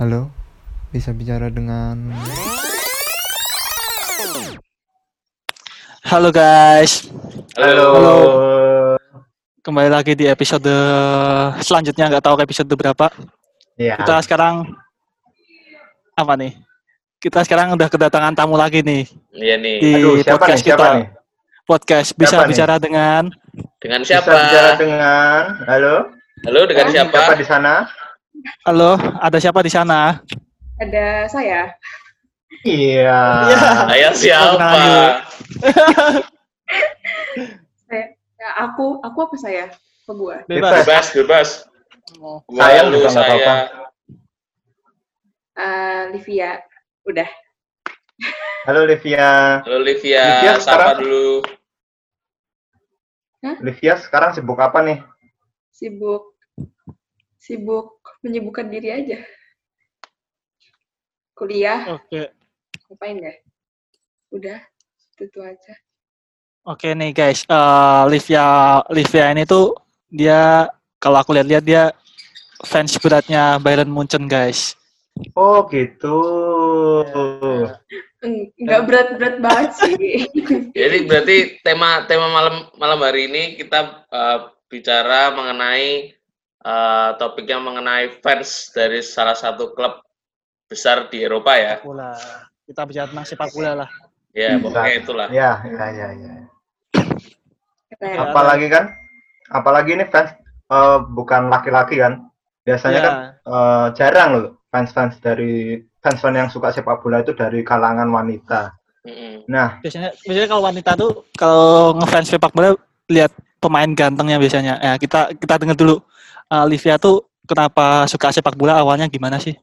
Halo, bisa bicara dengan Halo guys, Halo. Halo. kembali lagi di episode selanjutnya nggak tahu episode berapa. Iya. Kita sekarang apa nih? Kita sekarang udah kedatangan tamu lagi nih Iya nih. di Aduh, siapa nih? podcast Siapa kita. nih? Podcast bisa Siapa nih? bicara dengan Dengan Bisa siapa? bicara dengan Halo? Halo, dengan Siapa siapa? di sana? Halo, ada siapa di sana? Ada saya. Iya. Saya siapa? Saya ya, aku aku apa saya? Apa gua? Bebas. Bebas, bebas. Oh, Gua, Saya lu, juga saya. apa-apa. Eh, Livia. Udah. Halo Livia. Halo Livia, Livia sapa sekarang- dulu. Livia sekarang sibuk apa nih? Sibuk sibuk menyibukkan diri aja. Kuliah, Oke, ngapain ya? Udah, itu aja. oke nih guys. Eh, Livia, Livia ini tuh dia kalau aku lihat-lihat dia fans beratnya Bayern Munchen guys. Oh gitu. Nggak berat-berat banget sih. Jadi berarti tema tema malam malam hari ini kita eh, bicara mengenai eh, topiknya mengenai fans dari salah satu klub besar di Eropa ya. Bola. Kita bicara tentang sepak bola lah. Ya, Hmm. pokoknya itulah. Ya, ya, ya, ya. Apalagi kan? Apalagi ini fans eh, bukan laki-laki kan? Biasanya Ya. kan eh, jarang loh fans-fans dari fans-fans yang suka sepak bola itu dari kalangan wanita. Nah, biasanya biasanya kalau wanita tuh kalau ngefans sepak bola lihat pemain gantengnya biasanya. Ya, kita kita dengar dulu. Uh, Livia tuh kenapa suka sepak bola awalnya gimana sih?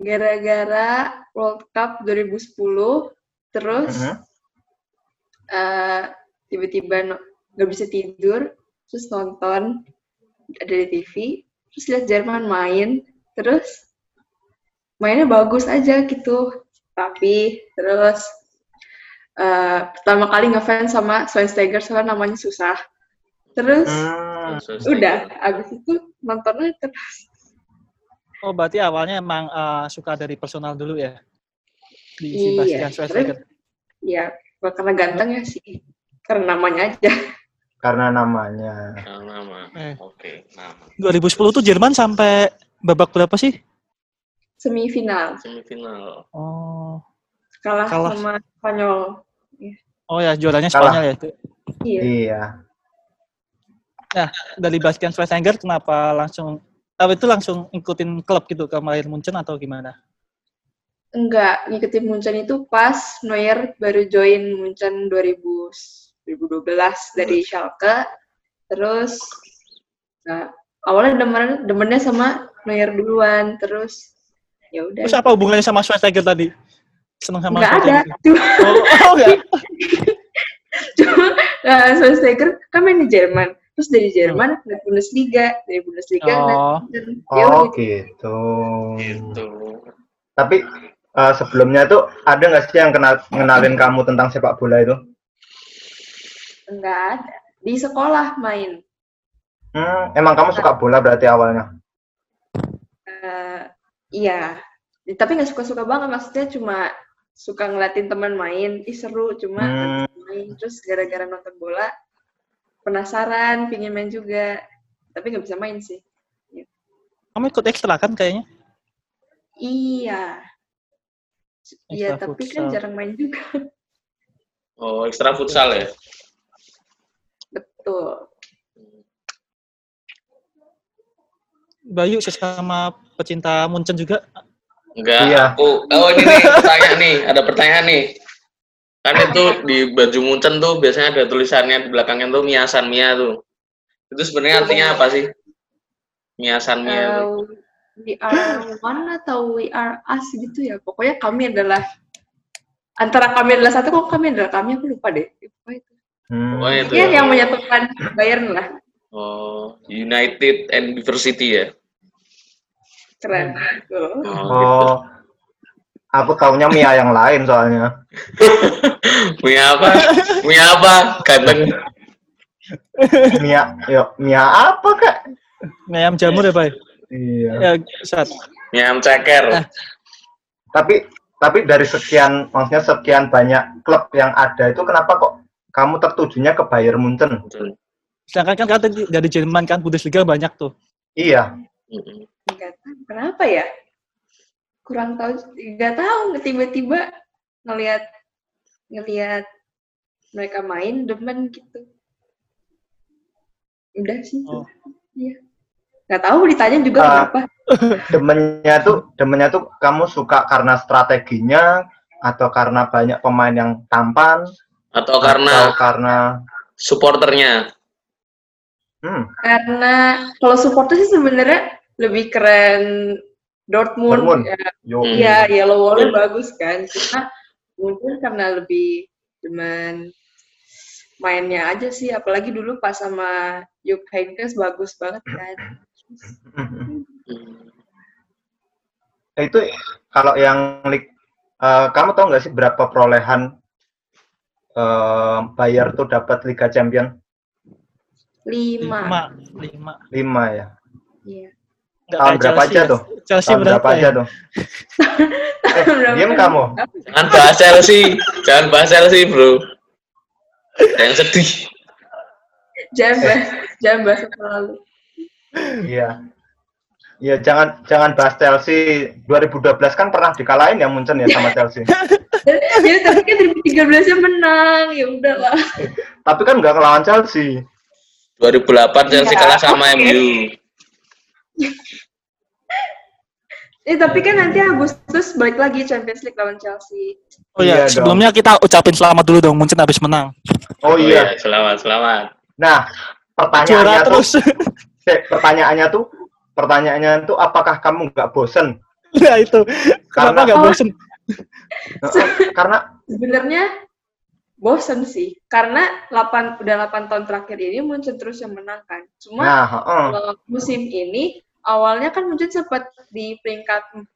Gara-gara World Cup 2010, terus mhm. eh, tiba-tiba no- nggak bisa tidur, terus nonton ada di TV, terus lihat Jerman main, terus mainnya bagus aja gitu, tapi terus eh, pertama kali ngefans sama Schweinsteiger soalnya namanya susah, terus Terus, udah, abis itu nontonnya terus. Oh, berarti awalnya emang uh, suka dari personal dulu ya? Di Iya, Sebastian Schweinsteiger. Ya, bukan karena ganteng ya sih, karena namanya aja. karena namanya. Nah, nama. Eh. Oke, nama. 2010 tuh Jerman sampai babak berapa sih? Semifinal, Semifinal. Oh. kalah, Kalah. sama Spanyol. Oh ya, juaranya Kalah. Spanyol ya. itu. Iya. Iya. Dari Bastian Schweinsteiger kenapa langsung apa itu langsung ikutin klub gitu ke Bayern Munchen atau gimana? Enggak, ngikutin Munchen itu pas Neuer baru join Munchen 2000, 2012 dari Schalke. Terus nah, awalnya demen demennya sama Neuer duluan, terus ya udah. Terus apa hubungannya sama Schweinsteiger tadi? Seneng sama Enggak ada. Cuma, Oh, oh enggak. cuma uh, Schweinsteiger kan main di Jerman. Terus dari Jerman ke Bundesliga, dari Bundesliga Oh. Ya Oh udah, gitu. Gitu. Tapi eh, sebelumnya itu ada nggak sih yang kenal ngenalin kamu tentang sepak bola itu? enggak ada. Di sekolah main. Hmm, emang kamu suka bola berarti awalnya? Eh, iya, tapi nggak suka-suka banget maksudnya cuma suka ngeliatin teman main, ih seru cuma Hmm. main terus gara-gara nonton bola penasaran, pingin main juga, tapi nggak bisa main sih. Kamu ikut ekstra kan kayaknya? Iya, iya tapi kan jarang main juga, Oh, ekstra futsal ya? betul. Bayu sesama pecinta Munchen juga. Enggak, Iya. aku. Oh, ini nih pertanyaan nih, ada pertanyaan nih. Kan itu di baju Munchen tuh biasanya ada tulisannya di belakangnya tuh Miasan Mia tuh. Itu sebenarnya artinya apa sih? Miasan Mia tuh. Eh, we are one atau we are us gitu ya, pokoknya kami adalah antara kami adalah satu kok kami adalah kami aku lupa deh. Apa itu? Hmm. Oh, itu Iya ya. yang menyatukan Bayern lah. Oh, United and Diversity ya. Keren. Tuh. Oh, gitu. Aku taunya Mia yang lain soalnya. Mia apa? Mia apa? Ganteng. Mia, yuk, Mia apa kak? Ayam jamur ya, Bay? Iya. Ya, saat. Nyam ceker. Eh. Tapi tapi dari sekian maksudnya sekian banyak klub yang ada itu kenapa kok kamu tertujunya ke Bayern Munchen? Sedangkan kan kata dari Jerman kan Bundesliga banyak tuh. Iya. Kenapa ya? Kurang tahu, nggak tahu. Tiba-tiba ngelihat ngelihat mereka main demen gitu. Udah sih. Oh. Iya. Nggak tahu ditanya juga Ah. kenapa. Demennya tuh demennya tuh kamu suka karena strateginya atau karena banyak pemain yang tampan Atau atau karena karena supporternya. hmm, Karena kalau supporter sih sebenarnya lebih keren Dortmund. Dortmund. Ya, yo. Iya, yellow wall bagus kan. Cuma mungkin karena lebih demen mainnya aja sih. Apalagi dulu pas sama Jupp Heynckes bagus banget kan. Hmm. itu kalau yang lig eh, kamu tahu nggak sih berapa perolehan eh Bayer tuh dapat Liga Champion Lima. Lima. Lima. lima ya Iya. Nggak Tahun berapa Chelsea aja ya. tuh? Chelsea tahun berapa berapa aja ya? tuh eh, diam kamu Jangan bahas Chelsea. Jangan bahas Chelsea, bro. Yang sedih. Jangan bahas, jangan bahas masa lalu. iya Iya, jangan jangan bahas Chelsea 2012 kan pernah dikalahin ya Munchen ya sama Chelsea. Ya tapi kan 2013 nya menang. Ya udahlah. Tapi kan nggak ngelawan Chelsea. 2008 Chelsea Iya, kalah sama oke. MU. Eh tapi kan nanti Agustus balik lagi Champions League lawan Chelsea. Oh iya, Iya sebelumnya kita ucapin selamat dulu dong, Munchen habis menang. Oh iya. selamat, selamat. Nah, pertanyaannya tuh, terus. eh, pertanyaannya tuh, pertanyaannya tuh apakah kamu nggak bosen? nah itu. Kenapa Karena- nggak Oh. bosen? Karena Sebenarnya bosen sih. Karena 8 udah 8 tahun terakhir ini Munchen terus yang menang kan. Cuma nah, heeh. kalau musim ini awalnya kan Munchen sempat di peringkat 4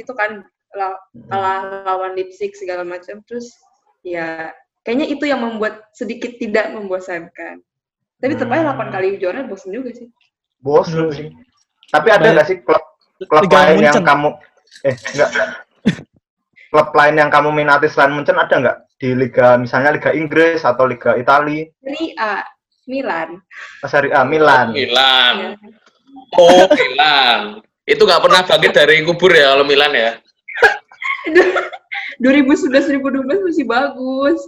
gitu kan la- kalah lawan Leipzig segala macam terus ya kayaknya itu yang membuat sedikit tidak membosankan. Tapi tetap aja Hmm. 8 kali juara bosen juga sih. bosen sih. Tapi ada nggak sih klub klub Liga lain yang Munchen. kamu eh enggak klub lain yang kamu minati selain Munchen ada nggak di liga misalnya liga Inggris atau liga Italia Serie A Milan. Serie A Milan Milan. Oh, Milan. Itu nggak pernah bangkit dari kubur ya kalau Milan ya. 2011 2012 masih bagus.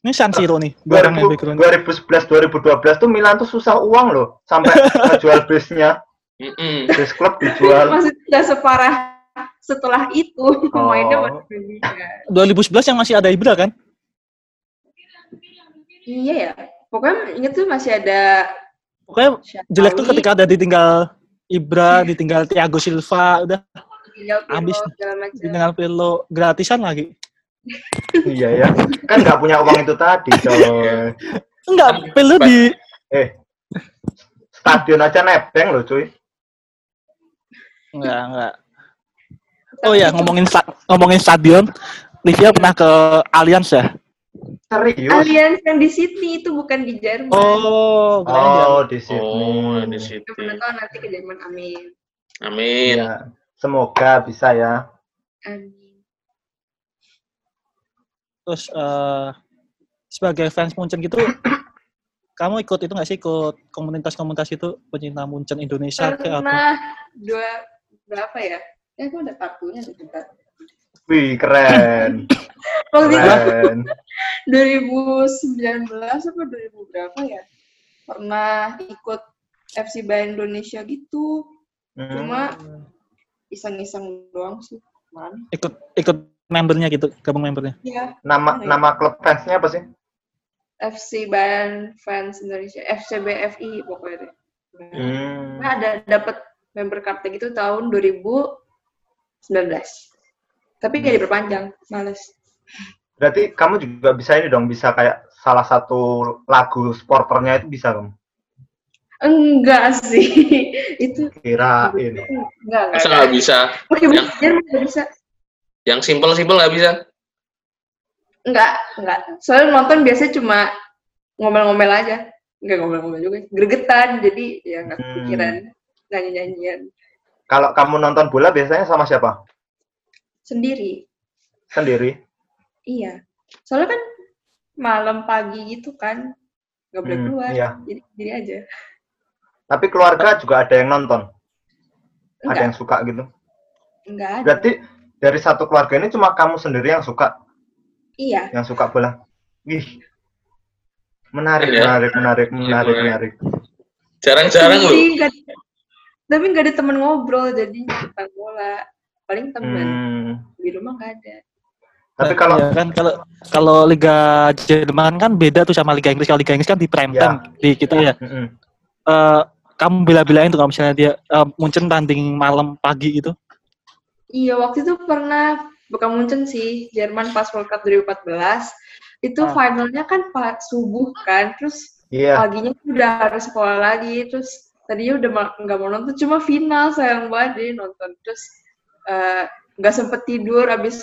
Ini San Siro nih, barangnya 2000 background. 2011 2012 tuh Milan tuh susah uang loh sampai ngejual bisnya Mm-mm. bis klub dijual Maksudnya separah setelah itu pemainnya Oh. masih Indonesia. 2011 yang masih ada Ibra kan? Iya ya. Pokoknya inget tuh masih ada Pokoknya Syahrawi, jelek tuh ketika ada ditinggal Ibra, ditinggal Thiago Silva, udah Pirlo, habis. ditinggal Pirlo gratisan lagi. iya ya kan nggak punya uang itu tadi coy Enggak, Pirlo di eh stadion aja nebeng loh cuy enggak, enggak. Oh ya, ngomongin sta- ngomongin stadion, Livia pernah ke Allianz ya? serius Allianz yang di Sydney itu bukan di Jerman. Oh, oh di Sydney Oh, di Kita situ. pernah tahu nanti ke Jerman, amin. Amin. Iya. semoga bisa ya Amin. Terus eh, sebagai fans Munchen gitu, kamu ikut itu nggak sih ikut komunitas-komunitas itu pencinta Munchen Indonesia kayak apa? Pernah dua berapa ya? Ya aku ada kartunya di tempat. wih keren Waktu itu keren 2019 apa 2000 berapa ya? Pernah ikut FC Bayern Indonesia gitu. Hmm. Cuma iseng-iseng doang sih. Man. Ikut ikut membernya gitu, gabung membernya. Ya, nama nama klub fansnya apa sih FC Bayern Fans Indonesia, FCBFI pokoknya deh. hmm. Nah, ada dapat member card gitu tahun 2019. Tapi nggak diperpanjang, males. berarti kamu juga bisa ini dong bisa kayak salah satu lagu sporternya itu bisa dong Enggak sih. Itu kirain enggak, enggak. Masa nggak bisa? Oke, Yang- Jerman nggak bisa. Yang simpel-simpel nggak bisa? Enggak, enggak. Soalnya nonton biasanya cuma ngomel-ngomel aja. Enggak ngomel-ngomel juga. Gregetan, jadi ya enggak Hmm. kepikiran nyanyi-nyanyian. Kalau kamu nonton bola biasanya sama siapa? Sendiri. Sendiri? Iya. Soalnya kan malam pagi gitu kan. Nggak boleh Hmm, keluar. iya. Jadi sendiri aja. Tapi keluarga juga ada yang nonton? Ada Enggak, yang suka gitu? enggak ada. Berarti dari satu keluarga ini cuma kamu sendiri yang suka, Iya. yang suka bola? Wih, menarik, Iya. menarik, menarik, menarik, Iya. menarik. Jarang-jarang loh. Tapi nggak ada teman ngobrol jadi tentang bola. Paling teman Hmm. di rumah nggak ada. Tapi kalau iya kan kalau kalau Liga Jerman kan beda tuh sama Liga Inggris. Kalau Liga Inggris kan di prime Ya. time di kita ya. Mm-mm. Eh, kamu bela-belain tuh kalau misalnya dia eh, Munchen tanding malam pagi gitu. Iya, waktu itu pernah bukan Munchen sih, Jerman pas World Cup 2014. Itu Ah. finalnya kan pas subuh kan, terus iya, paginya udah harus sekolah lagi, terus tadinya udah ma- nggak mau nonton, cuma final sayang banget deh nonton. Terus eh, nggak sempet tidur, abis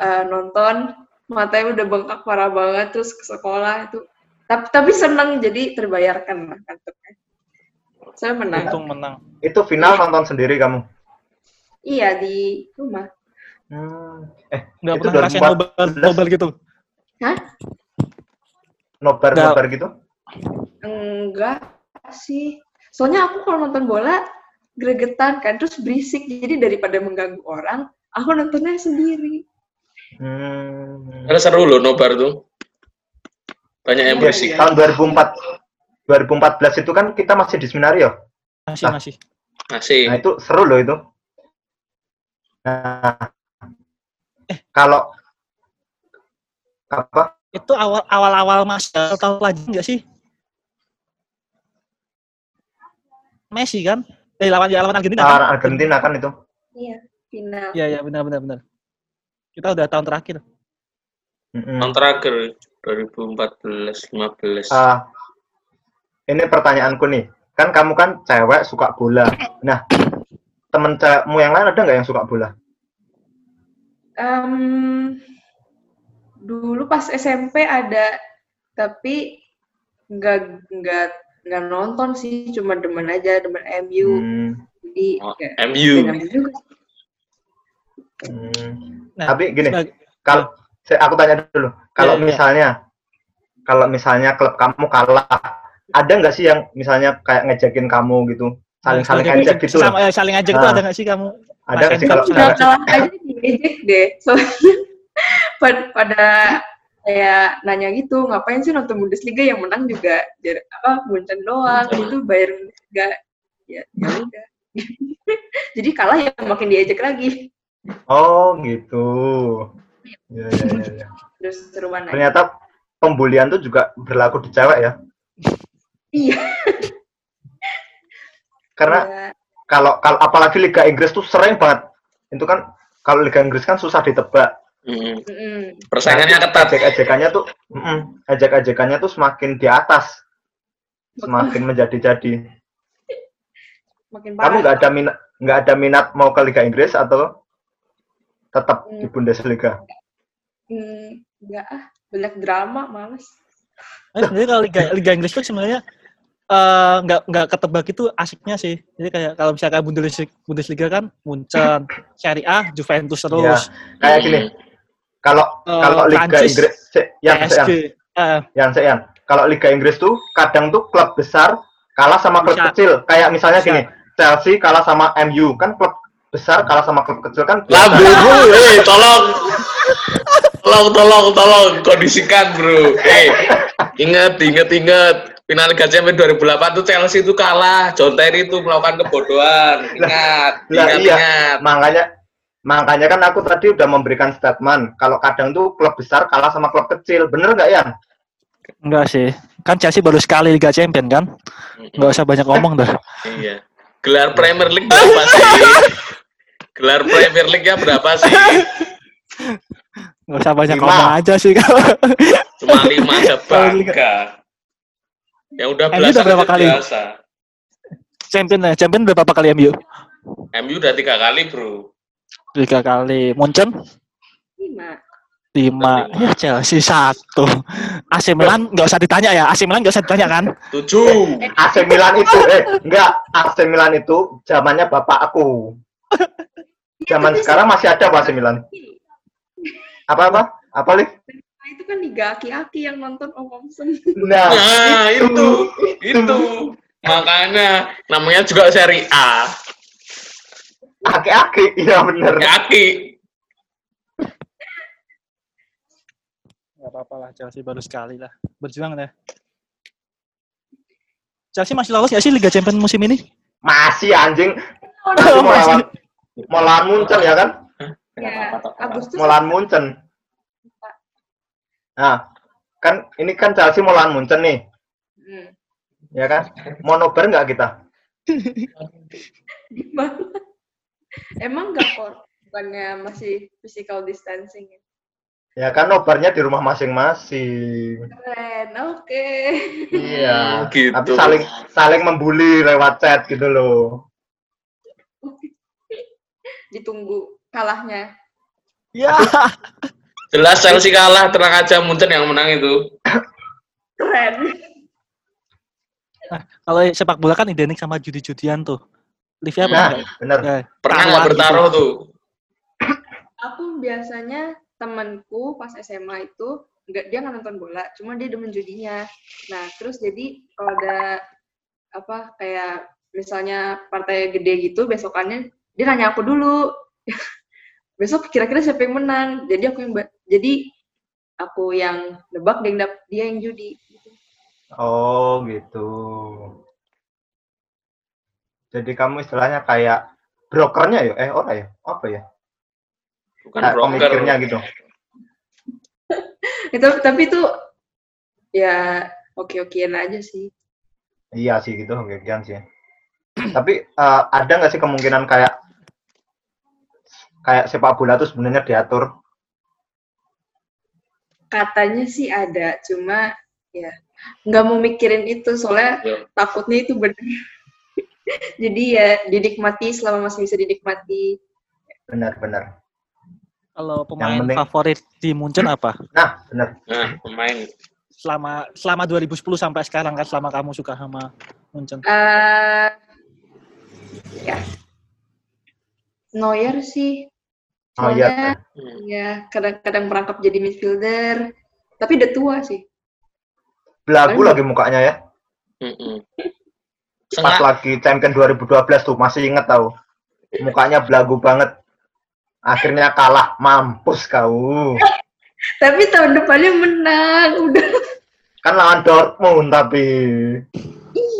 eh, nonton matanya udah bengkak parah banget, terus ke sekolah itu. Tapi tapi seneng jadi terbayarkan lah kantornya. Saya menang. Untung menang. itu final nonton sendiri kamu? Iya di rumah. Hmm. Eh, Nggak Itu pernah ngerasain 2014. nobar, nobar gitu. Hah? nobar-nobar gitu? Enggak sih. Soalnya aku kalau nonton bola gregetan kan, terus berisik. Jadi daripada mengganggu orang, aku nontonnya sendiri. Hmm. Karena seru loh nobar tuh. Banyak yang Iya, berisik. Tahun 2004 2014 itu kan kita masih di seminario. Masih Ah. masih. Masih. Nah, itu seru loh itu. Nah, kalau apa? Itu awal awal awal mas tahu lagi nggak sih? Messi kan? Eh lawan ya lawan Argentina kan? Lawan Argentina kan itu. Iya, final. Iya iya benar benar benar. Kita udah tahun terakhir. Mm-mm. Tahun terakhir 2014 15. Ah, ini pertanyaanku nih. Kan kamu kan cewek suka bola. Nah, temen cewekmu yang lain ada nggak yang suka bola? Em, dulu pas SMP ada, tapi nggak nggak nggak nonton sih, cuma demen aja, demen MU. Hmm, Jadi Oh, ya, MU. juga. hmm. Nah, Tapi gini, kalau saya aku tanya dulu, kalau Iya, iya. misalnya kalau misalnya klub kamu kalah, ada nggak sih yang misalnya kayak ngejakin kamu gitu, saling-saling sebagai- ngejek gitu? Sama, eh, saling ngajak tuh Ah. ada nggak sih kamu? Ada nggak sih kalau Hendra, Udah misalnya- kalah aja diejek deh. Soalnya pada, pada kayak nanya gitu, ngapain sih nonton Bundesliga yang menang juga jar, apa Munchen doang, itu bayar Bundesliga. Ya, ya udah. Jadi kalah ya makin diejek lagi. Oh gitu. Ya, ya, ya, ya. Terus seruan. Ternyata pembulian tuh juga berlaku di cewek ya. Iya. Karena Iya. kalau kalau apalagi Liga Inggris tuh sering banget. Itu kan kalau Liga Inggris kan susah ditebak. Mm. Persaingannya ketat. Ejek-ejekannya tuh, mm ejek-ejekannya tuh semakin di atas, semakin menjadi-jadi. Makin Kamu nggak ada minat nggak ada minat mau ke Liga Inggris atau tetap di Hmm. Bundesliga? Hmm, enggak ah, banyak drama, males. Eh, sebenarnya kalau Liga, Liga Inggris tuh sebenarnya eh, nggak nggak ketebak itu asiknya sih. Jadi kayak kalau misalkan Bundesliga, Bundesliga kan Munchen, Serie A, Juventus terus, Kayak gini, kalau Eh, kalau Liga Prancis, Inggris, se- yang PSG. yang Eh, yang yang kalau Liga Inggris tuh kadang tuh klub besar kalah sama klub Bisa. kecil. Kayak misalnya Bisa. gini, Chelsea kalah sama MU kan klub besar kalah sama klub kecil kan biasa. Lambumu, eh tolong. Tolong, tolong, tolong kondisikan, Bro. Eh, ingat, ingat, ingat. Final Liga Champions 2008 tuh Chelsea itu kalah. John Terry itu melakukan kebodohan. Ingat, Lah, ingat, iya. ingat. Makanya makanya kan aku tadi udah memberikan statement kalau kadang tuh klub besar kalah sama klub kecil. Bener nggak ya? enggak sih. Kan Chelsea baru sekali Liga Champion kan? Nggak usah banyak ngomong dah. Iya. Gelar Premier League berapa sih? Gelar Premier League-nya berapa sih? Nggak usah banyak Lima. ngomong aja sih kalau. Cuma lima aja bangga. Yang udah MU udah belasan berapa kali? biasa. Champion ya, Champion berapa kali MU? MU udah tiga kali, Bro. Tiga kali. Munchen? Lima. lima ya Chelsea satu AC Milan nggak usah ditanya ya AC Milan nggak usah ditanya kan Tujuh. AC Milan itu eh enggak AC Milan itu zamannya bapak aku. Zaman sekarang masih ada Pak AC Milan. Apa apa? Apa Liv? Nah, itu kan liga aki-aki yang nonton Om Omsen. Nah, Nah, itu. Itu. Makanya namanya juga seri A. aki-aki, iya bener. Aki. nggak apa-apa lah Chelsea baru sekali lah berjuang deh Chelsea masih lolos nggak sih Liga Champions musim ini Masih anjing. Oh, Masih mau masih. lawan mau lawan Munchen ya kan? Ya, Agustus. Mau lawan Munchen. Nah, kan ini kan Chelsea mau lawan Munchen nih, Hmm. ya kan? Mau nobar nggak kita? Di mana? Emang nggak kok? Bukannya masih physical distancing ya? Ya kan nobarnya di rumah masing-masing. Keren, oke. Iya. Gitu. Tapi saling saling membuli lewat chat gitu loh. Ditunggu kalahnya. ya Jelas Chelsea kalah, tenang aja Munchen yang menang itu. Keren. kalau sepak bola kan identik sama judi-judian tuh Livia pernah Nah, nggak bener. Ya, Pernah nggak gitu. bertaruh tuh? Aku biasanya temanku pas SMA itu nggak dia nggak nonton bola, cuma dia demen judinya. Nah terus jadi kalau ada apa kayak misalnya partai gede gitu besokannya dia nanya aku dulu besok kira-kira siapa yang menang jadi aku yang jadi aku yang nebak dia yang, dap- dia yang judi gitu. Oh gitu. Jadi kamu istilahnya kayak brokernya ya? Eh orang ya? Apa ya? Bukan Kayak broker. pemikirnya gitu. itu tapi itu ya oke okean aja sih Iya sih gitu, kegiatan sih. Tapi eh, ada nggak sih kemungkinan kayak kayak sepak bola tuh sebenarnya diatur? katanya sih ada cuma ya nggak mau mikirin itu soalnya Ya. takutnya itu bener jadi ya dinikmati selama masih bisa dinikmati Benar-benar. kalau pemain penting- favorit di Munchen apa Nah, benar. Nah, pemain. selama selama 2010 sampai sekarang kan selama kamu suka sama Munchen eh ya Neuer sih Oh soalnya iya. Hmm. ya kadang-kadang merangkap jadi midfielder tapi udah tua sih Belagu lagi mukanya ya. Pas lagi champion 2012 tuh masih inget tahu. Mukanya belagu banget. Akhirnya kalah, mampus kau. tapi tahun depannya menang udah Kan lawan Dortmund tapi.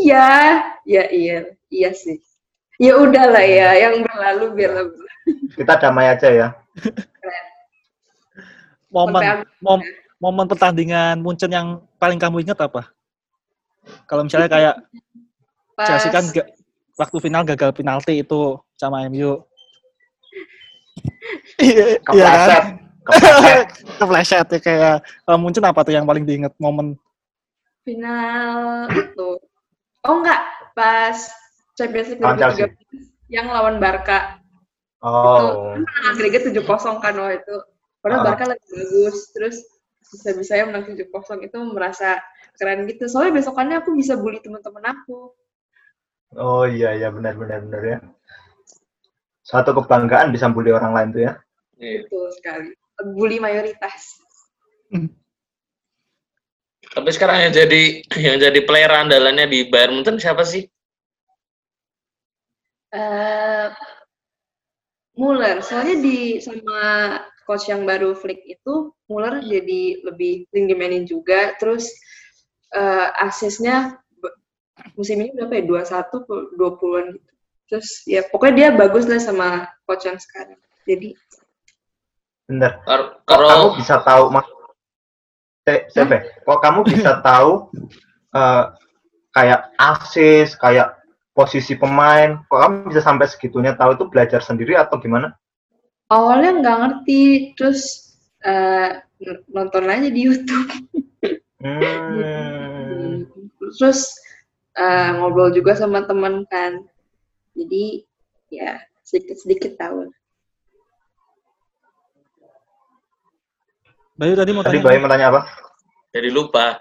iya ya iya iya sih ya udahlah ya yang berlalu biarlah berlalu. Kita damai aja ya. momen mom- momen pertandingan Munchen yang paling kamu ingat apa kalau misalnya kayak pas Chelsea kan ga- waktu final gagal penalti itu sama MU iya iya kan? Kepleset. Kepleset. kepleset ya kayak kalau Munchen apa tuh yang paling diinget momen? Final itu. Oh enggak. Pas Champions League Lawan Chelsea. 2013 yang lawan Barca. Oh. menang agregat 7-0 kan waktu itu. Padahal Ah. Barca lagi bagus. Terus bisa-bisanya menang 7-0 itu merasa keren gitu. Soalnya besokannya aku bisa bully teman-teman aku Oh iya iya benar benar benar ya. Suatu kebanggaan bisa bully orang lain tuh ya. Iya. betul sekali bully mayoritas Tapi sekarang yang jadi yang jadi player andalannya di Bayern Munchen siapa sih? eh Muller soalnya di sama coach yang baru Flick itu Muller jadi lebih sering dimainin juga terus eh asisnya musim ini berapa ya 21 20-an gitu terus ya pokoknya dia bagus lah sama coach yang sekarang jadi Bener. Kar- Kok kamu Kalau bisa tahu mas? Se- Sepe, kok kamu bisa tahu eh, kayak asis, kayak posisi pemain, kok kamu bisa sampai segitunya tahu itu belajar sendiri atau gimana? awalnya nggak ngerti terus eh, n- nonton aja di YouTube Hmm. terus eh, ngobrol juga sama teman kan jadi ya sedikit sedikit tahu Bayu tadi mau Tadi tanya. Bayu mau tanya apa? Jadi lupa.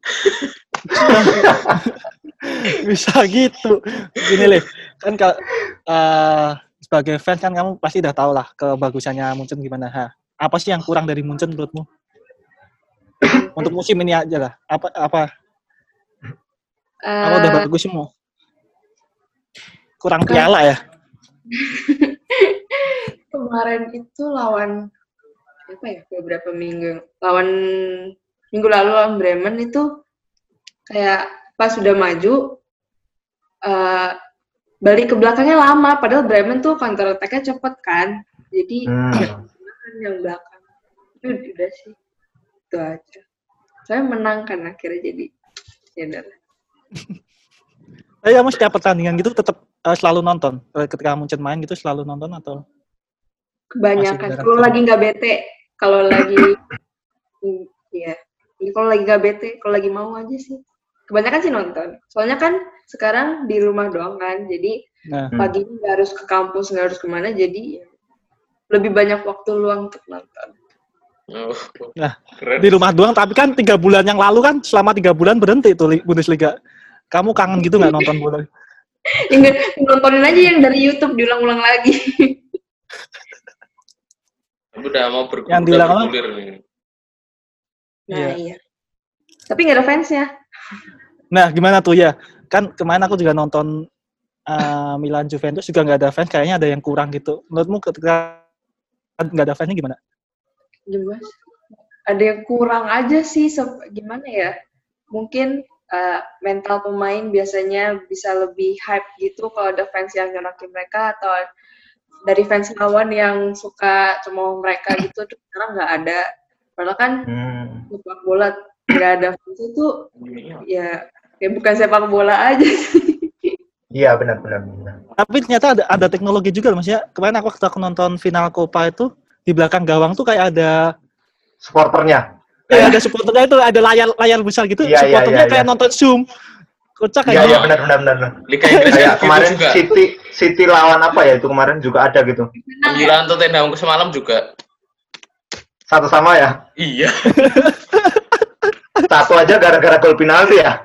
Bisa gitu. Gini, Liv. Kan kalau eh, sebagai fans kan kamu pasti udah tahu lah kebagusannya Munchen gimana. Ha. Apa sih yang kurang dari Munchen menurutmu? Untuk musim ini aja lah. Apa apa apa udah Eh, bagus semua? Kurang piala ya? kemarin itu lawan apa ya beberapa minggu lawan minggu lalu lawan Bremen itu kayak pas sudah maju eh balik ke belakangnya lama padahal Bremen tuh counter attack-nya cepet kan jadi Hmm. yang belakang itu udah sih itu aja saya menang kan akhirnya jadi ya udah lah. Tapi kamu setiap pertandingan gitu tetap eh, selalu nonton? Ketika Munchen main gitu selalu nonton atau? kebanyakan kalau lagi nggak bete kalau lagi iya kalau lagi nggak bete kalau lagi mau aja sih kebanyakan sih nonton soalnya kan sekarang di rumah doang kan jadi Nah, Hmm. pagi nggak harus ke kampus nggak harus ke mana jadi lebih banyak waktu luang untuk nonton Oh, Nah, keren. di rumah doang tapi kan tiga bulan yang lalu kan selama tiga bulan berhenti tuh Li- Bundesliga. Kamu kangen gitu nggak nonton bola? Ya, nggak- nontonin aja yang dari YouTube diulang-ulang lagi udah mau bergulir, Yang bergulir nih. nah Iya. iya tapi nggak ada fansnya Nah, gimana tuh ya? Kan kemarin aku juga nonton eh, Milan Juventus juga nggak ada fans, kayaknya ada yang kurang gitu. Menurutmu ketika nggak ada fansnya gimana? gimana ada yang kurang aja sih gimana ya mungkin uh, mental pemain biasanya bisa lebih hype gitu kalau ada fans yang nyorakin mereka atau dari fans lawan yang suka cuma mereka gitu tuh sekarang nggak ada padahal kan Hmm. sepak bola nggak ada fans itu ya ya bukan sepak bola aja sih Iya benar benar benar. Tapi ternyata ada ada teknologi juga maksudnya kemarin aku waktu aku nonton final Copa itu di belakang gawang tuh kayak ada Supporternya. Kayak ada supporternya itu ada layar layar besar gitu, Iya, iya, supporternya iya, kayak iya. nonton Zoom. Kocak Iya kayak iya benar benar benar. benar. Liga Inggris Kayak gitu kemarin juga. City City lawan apa ya itu kemarin juga ada gitu. Milan Tottenham semalam juga. Satu sama ya. Iya. Satu aja gara-gara gol penalti ya.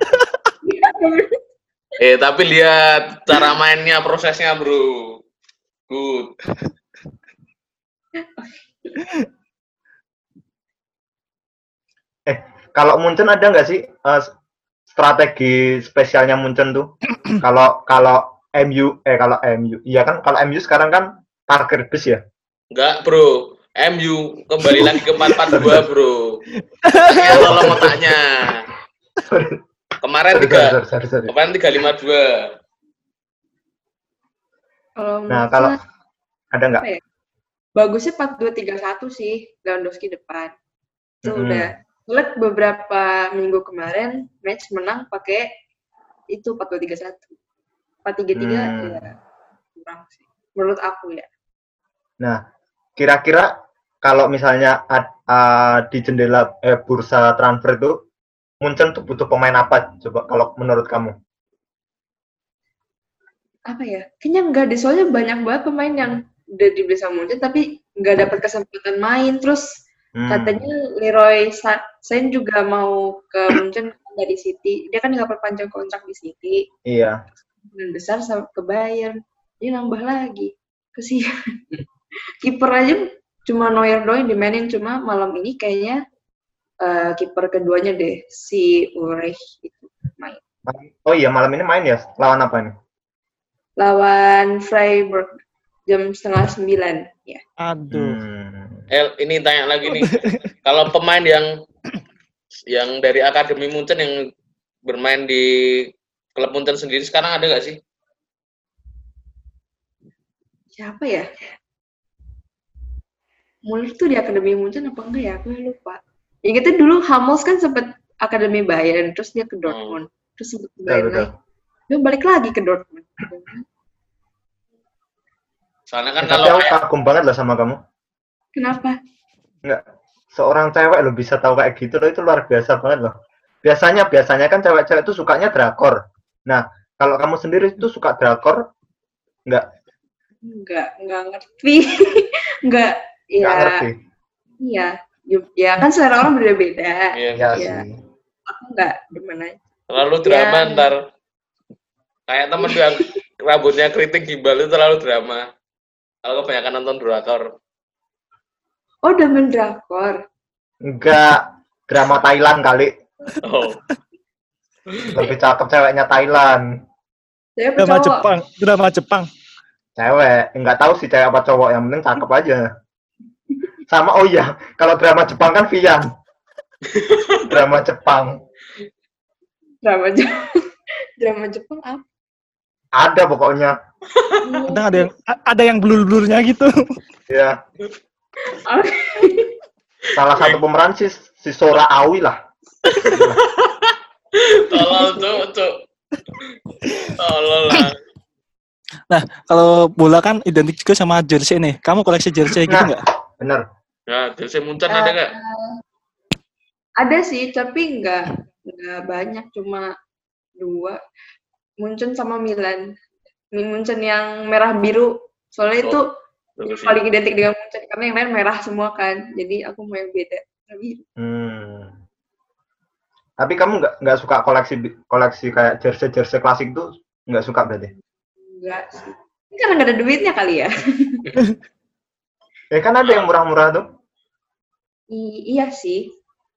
Eh tapi lihat cara mainnya, prosesnya bro. Good. Kalau Munchen ada nggak sih eh, strategi spesialnya Munchen tuh? Kalau kalau MU eh kalau MU, iya kan kalau MU sekarang kan parkir bis ya. Enggak bro. MU kembali lagi ke 442 bro. Ya tolong otaknya. Kemarin Sorry, tiga, kemarin 352. kalau Nah menurut kalau saya, ada nggak? bagusnya 4231 sih Lewandowski depan itu Mm-mm. udah lihat beberapa minggu kemarin match menang pakai itu 4231 433 Hmm. ya kurang sih menurut aku ya Nah kira-kira kalau misalnya ad- ah, di jendela eh, bursa transfer itu Munchen tuh butuh pemain apa? Coba kalau menurut kamu? apa ya kayaknya enggak deh soalnya banyak banget pemain yang udah dibeli sama Munchen tapi nggak dapat kesempatan main terus Hmm. katanya Leroy Sa- Sain juga mau ke Munchen dari City. Dia kan nggak perpanjang kontrak di City. Iya. dan besar sama ke Bayern. Dia nambah lagi. Kesian. Kiper aja cuma Neuer doang dimainin. Cuma malam ini kayaknya eh, kiper keduanya deh si Ulreich itu main. Oh iya malam ini main ya? Lawan apa nih? lawan Freiburg jam setengah sembilan ya. Aduh. Hmm. El, ini tanya lagi nih. Kalau pemain yang yang dari akademi Munchen yang bermain di klub Munchen sendiri sekarang ada nggak sih? siapa ya? Muller tuh di akademi Munchen apa enggak ya? Aku lupa. Ingetnya dulu Hummels kan sempat akademi Bayern terus dia ke Dortmund. Terus sempat ke Bayern lagi. Dia balik lagi ke Dortmund Soalnya kan Eh, tapi kalau aku kagum banget loh sama kamu. kenapa Enggak. Seorang cewek lo bisa tahu kayak gitu loh itu luar biasa banget loh. Biasanya biasanya kan cewek-cewek itu sukanya drakor. Nah, kalau kamu sendiri itu suka drakor? Enggak, Enggak, enggak ngerti. enggak, enggak ya, ngerti. iya. ya kan selera orang beda-beda. Iya. Ya Iya. sih. Aku nggak demen aja. Terlalu drama Ya. ntar. Kayak temen yang rambutnya keriting gimbal itu terlalu drama. Kalau kebanyakan nonton drakor. Oh, demen drakor. Enggak drama Thailand kali. Oh, Lebih cakep ceweknya Thailand. Saya Drama cowok. Jepang, drama Jepang. Cewek, enggak tahu sih cewek apa cowok, yang penting cakep aja. Sama oh iya, kalau drama Jepang kan Vian. drama Jepang. Drama Jepang. drama Jepang apa? Ada pokoknya. Kadang ada yang ada yang blur-blurnya gitu. Ya, Oh, salah satu pemeran si, si Sora Aoi lah. tolol cuk, cuk. Tolol lah. Kalau bola kan identik juga sama jersey nih. Kamu koleksi jersey gitu Nah. nggak? Bener. Nah, jersey Munchen ada nggak? ada sih, tapi nggak nggak banyak, cuma dua. Munchen sama Milan. Mi- Munchen yang merah biru. Soalnya Oh, itu Bagus ya. paling identik dengan Munchen karena yang lain merah semua kan. Jadi aku mau yang beda. Tapi Hmm. Tapi kamu nggak nggak suka koleksi koleksi kayak jersey jersey klasik tuh nggak suka berarti? enggak sih. Ini karena nggak ada duitnya kali ya. Ya kan ada yang murah-murah tuh. I- iya sih.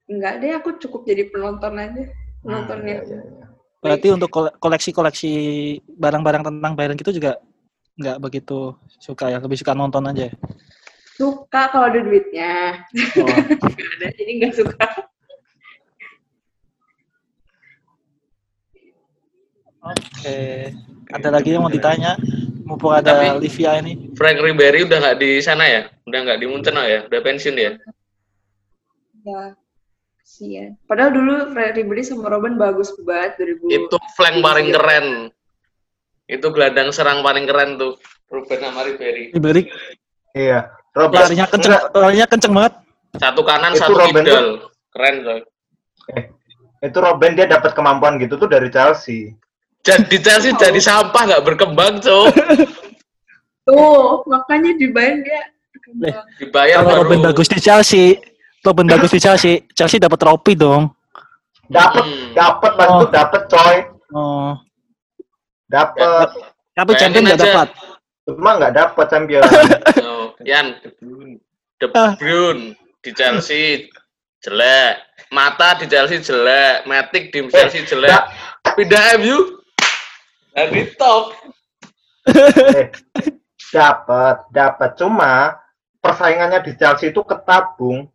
Enggak deh, aku cukup jadi penonton aja. Hmm, yang iya, iya, iya. Berarti untuk kole- koleksi-koleksi barang-barang tentang Bayern gitu juga nggak begitu suka ya, lebih suka nonton aja. ya? suka kalau ada duitnya. Oh. Ada, jadi nggak suka. Oke. Ada lagi yang mau ditanya? Mumpung ada Tapi- Livia ini. Frank Ribery udah nggak di sana ya? Udah nggak di Munchen oh ya? Udah pensiun ya? Ya, kasihan. Padahal dulu Fred Ribery sama Robin bagus banget 2000. Itu flank paling keren. Itu gelandang serang paling keren tuh. Ruben sama Ribery. Ribery Iya. Robert larinya kenceng, larinya kenceng banget. Satu kanan, Itu satu Robben kidal. Keren coy. itu Robin dia dapat kemampuan gitu tuh dari Chelsea. Jadi Chelsea jadi sampah nggak berkembang cok. Tuh, makanya di Bayern dia berkembang. Dibayar Kalau baru. Robin bagus di Chelsea, Robin bagus di Chelsea, Chelsea dapat trofi dong. Dapat Hmm. dapat pas Oh. dapat coy. Oh. Dapat. Tapi Bayangin champion nggak dapat. Cuma nggak dapat champion. Oh, Yan, De Ah. Bruyne di Chelsea jelek. Mata di Chelsea jelek. Matic di Chelsea jelek. Pindah MU. Dari top. eh, dapat, dapat. Cuma persaingannya di Chelsea itu ketabung.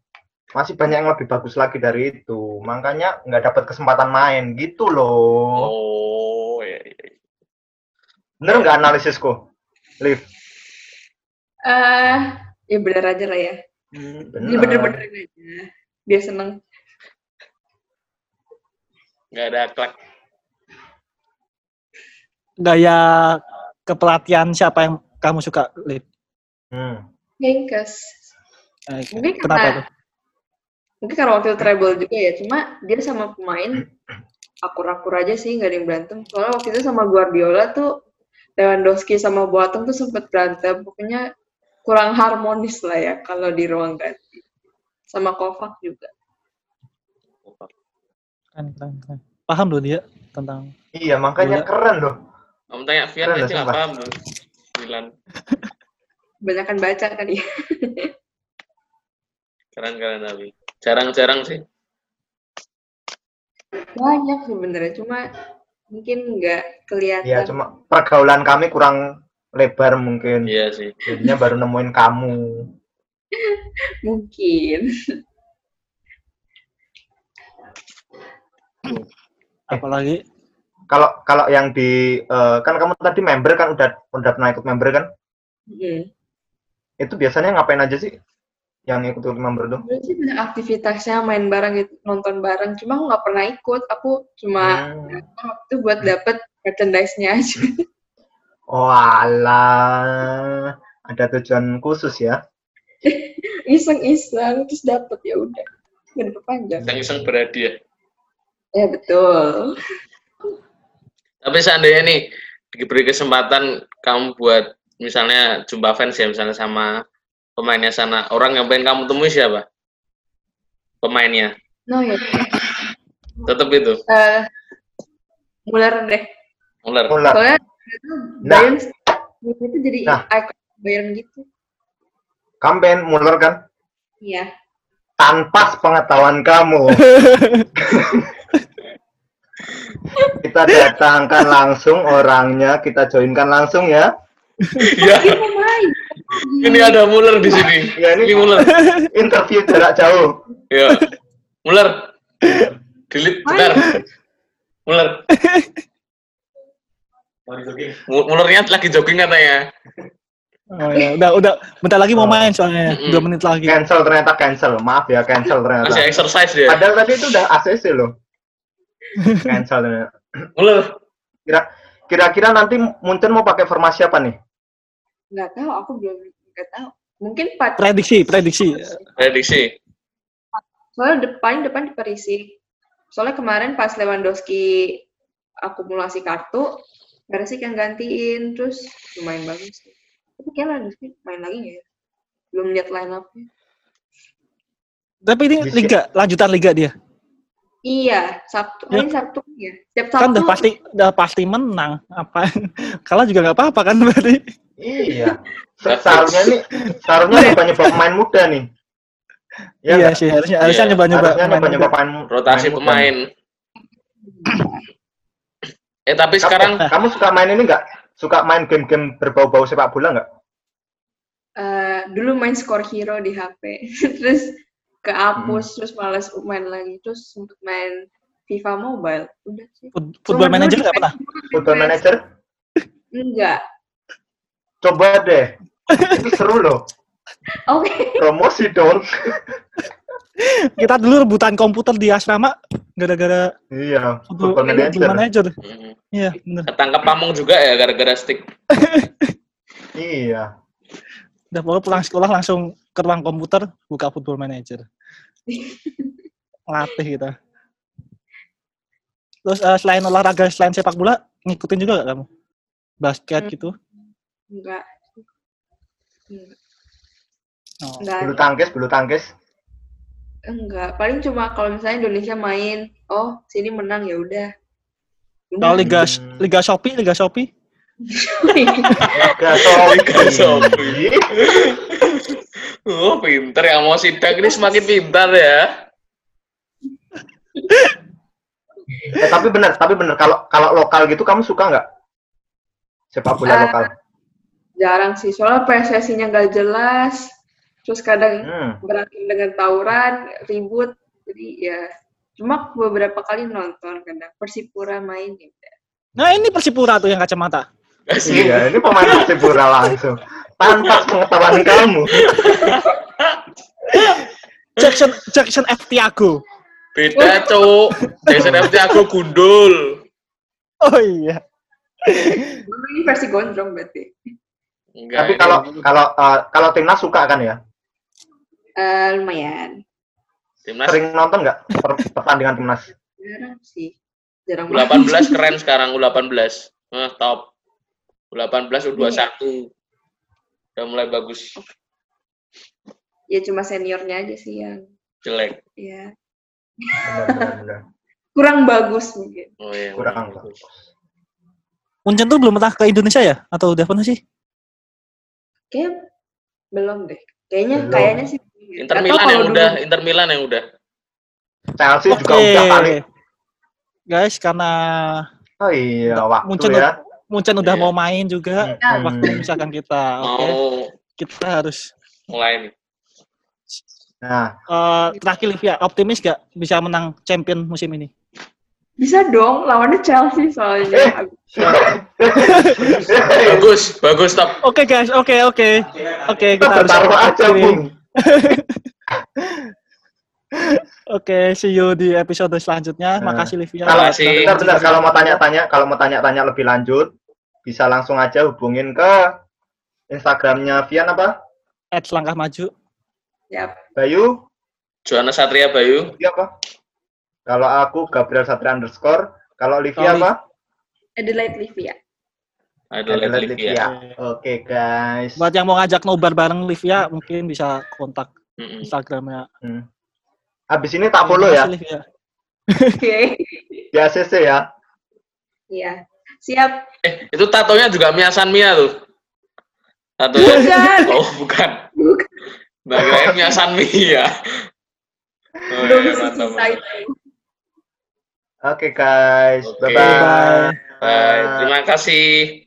Masih banyak yang lebih bagus lagi dari itu. Makanya nggak dapat kesempatan main gitu loh. Oh, iya, iya. Bener nggak analisisku? Liv. Eh, ya bener aja lah ya. Hmm, Jadi bener-benerin aja. Dia seneng. Nggak ada klak. Gaya kepelatihan siapa yang kamu suka, Liv? Hmm. Henkes. Eh, Mungkin Kenapa karena tuh? Mungkin karena waktu itu treble juga ya. Cuma dia sama pemain akur-akur aja sih, nggak ada yang berantem. Soalnya waktu itu sama Guardiola tuh Lewandowski sama Boateng tuh sempet berantem. Pokoknya kurang harmonis lah ya kalau di ruang ganti. Sama Kovac juga. Keren, keren, keren. Paham loh dia tentang Iya, makanya Bola. keren loh. Kamu tanya Fian aja nggak paham tuh. Milan. Banyakan baca kan ya. Keren keren tapi. Jarang-jarang sih. Banyak sebenarnya, cuma mungkin nggak kelihatan. Iya, cuma pergaulan kami kurang lebar mungkin. Iya sih. Jadinya baru nemuin kamu. Mungkin. apalagi Kalau kalau yang di eh, kan kamu tadi member kan udah udah pernah ikut member kan? Hmm. Itu biasanya ngapain aja sih? Yang ikut member tuh? Sebenarnya sih banyak aktivitasnya main bareng gitu, nonton bareng. Cuma aku nggak pernah ikut. Aku cuma Hmm. datang waktu buat dapet merchandise-nya aja. Oh alah, ada tujuan khusus ya? Iseng-iseng terus dapet ya udah. Nggak diperpanjang. Iseng-iseng berhadiah. Ya betul. Tapi seandainya nih diberi kesempatan kamu buat misalnya jumpa fans ya misalnya sama pemainnya sana, orang yang pengen kamu temui siapa? pemainnya. No ya. Tetap itu. Eh, Muller deh. Muller. Muller. Soalnya Nah. Bayern itu jadi Nah. icon Bayern gitu. Kamu pengen Muller kan? Iya. Tanpa pengetahuan kamu. kita datangkan langsung orangnya, kita joinkan langsung ya. Iya. Ini ada Muller di sini. Ya Ini ini Muller. interview jarak jauh. Ya. Muller. Delete bentar. Muller. Mu- Mullernya lagi jogging katanya. Oh, ya. Udah, udah. Bentar lagi mau Oh. main soalnya. Mm-mm. Dua menit lagi. Cancel ternyata cancel. Maaf ya cancel ternyata. Masih exercise dia. Padahal tadi itu udah ACC loh. Cancel ternyata. Muller. Kira kira-kira nanti Munchen mau pakai formasi apa nih? Nggak tahu, aku belum nggak tahu. Mungkin empat. Prediksi, prediksi. Prediksi. Soalnya depan depan diperisi. Soalnya kemarin pas Lewandowski akumulasi kartu, Persik yang gantiin, terus lumayan bagus. Tapi kayak Lewandowski main lagi nggak ya? Belum lihat line up-nya. Tapi ini liga, lanjutan liga dia. Iya, Sabtu. Ya. Ini Sabtu ya. Setiap Sabtu. Kan udah pasti udah pasti menang. Apa? Kalah juga nggak apa-apa kan berarti. Iya. Se- Seharusnya ini seharusnya nyoba-nyoba pemain muda nih. Ya iya nggak? sih, harusnya harusnya Iya. nyoba-nyoba. Pemain nyoba-nyoba pemain Rotasi muda. pemain. Eh tapi Kamu- sekarang kamu suka main ini nggak? Suka main game-game berbau-bau sepak bola nggak? Eh, dulu main Score Hero di HP. terus kehapus, Hmm. terus males main lagi. Terus sempet main FIFA Mobile. Udah sih. Foot- Football Cuma manager nggak pernah. Football Manager? Enggak. Coba deh. Itu seru loh. Oke. Promosi dong. Kita dulu rebutan komputer di asrama gara-gara Iya, football, Manager. football manager. mm, Iya, bener. ketangkep pamong juga ya gara-gara stick. Iya. Udah pokoknya pulang sekolah langsung ke ruang komputer buka football manager. Latih kita. Terus eh, selain olahraga, selain sepak bola, ngikutin juga gak kamu? Basket Hmm. gitu? Enggak. Enggak. Oh. Enggak. Bulu tangkis, bulu tangkis. Enggak. Paling cuma kalau misalnya Indonesia main, oh sini menang ya udah. Kalau liga liga Shopee, liga Shopee, Liga Shopee. Liga Shopee. Oh pinter yang mau sidak ini semakin pintar ya. Eh, tapi benar, tapi benar. Kalau kalau lokal gitu kamu suka nggak? Sepak bola Ah. lokal. Jarang sih, soalnya PSSI-nya nggak jelas. Terus kadang Hmm. berakhir dengan tawuran, ribut. Jadi ya cuma beberapa kali nonton kadang Persipura main ya udah. Nah ini Persipura tuh yang kacamata. Iya, ini pemain Persipura langsung. Tanpa pengetahuan kamu. Jackson Jackson F Tiago. Beda cuk. Jason FT aku gundul. Oh iya. Ini versi gondrong berarti. Enggak. Tapi ini- kalau kalau eh, kalau timnas suka kan ya? Eh, lumayan. timnas Sering nonton nggak per- pertandingan timnas? Jarang sih. Jarang banget. U18 keren sekarang U18. Nah, top. U18 U21. Udah mulai bagus. Ya cuma seniornya aja sih yang Jelek. ya kurang bagus mungkin. Oh iya. Kurang bagus. Uncen tuh belum pernah ke Indonesia ya? Atau udah pernah sih? Kayak belum deh. Kayaknya Belum. kayaknya sih. Inter Milan yang udah, dulu. Inter Milan yang udah. Chelsea juga Oke. udah kali. Guys, karena Oh iya, waktu Munchen, ya. Munchen udah Iya. mau main juga, Hmm. waktu memisahkan kita. Oke, Mau kita harus mulai nih. Nah, eh, terakhir Livia, optimis gak bisa menang champion musim ini? Bisa dong, lawannya Chelsea soalnya. Bagus, bagus top. Oke guys, oke oke. Oke, kita kita harus bertaruh aja. Bung. Oke, see you di episode selanjutnya. Nah, Makasih Livia. Kalau bentar, bentar, kalau mau tanya-tanya, kalau mau tanya-tanya lebih lanjut, bisa langsung aja hubungin ke Instagramnya Vian apa? At selangkah maju. Yap. Bayu, Johannes Satria Bayu. dia apa? Kalau aku Gabriel Satria underscore, kalau Livia apa? Adelaide Livia. Adelaide Adelaide Livia. Livia. Oke guys. Buat yang mau ngajak nobar bareng Livia, mungkin bisa kontak Mm-mm. Instagramnya. Hmm. Habis ini tak follow ya ya. Oke. di ACC ya. Iya. Siap. Eh, itu tatonya juga Miasan Mia tuh. Tatonya. Bukan. Oh, bukan. Bukan. Nah, kirain Miasan Mia. Oh, Belum iya, mantap, mantap. Oke guys, Oke, bye bye. bye. Terima kasih.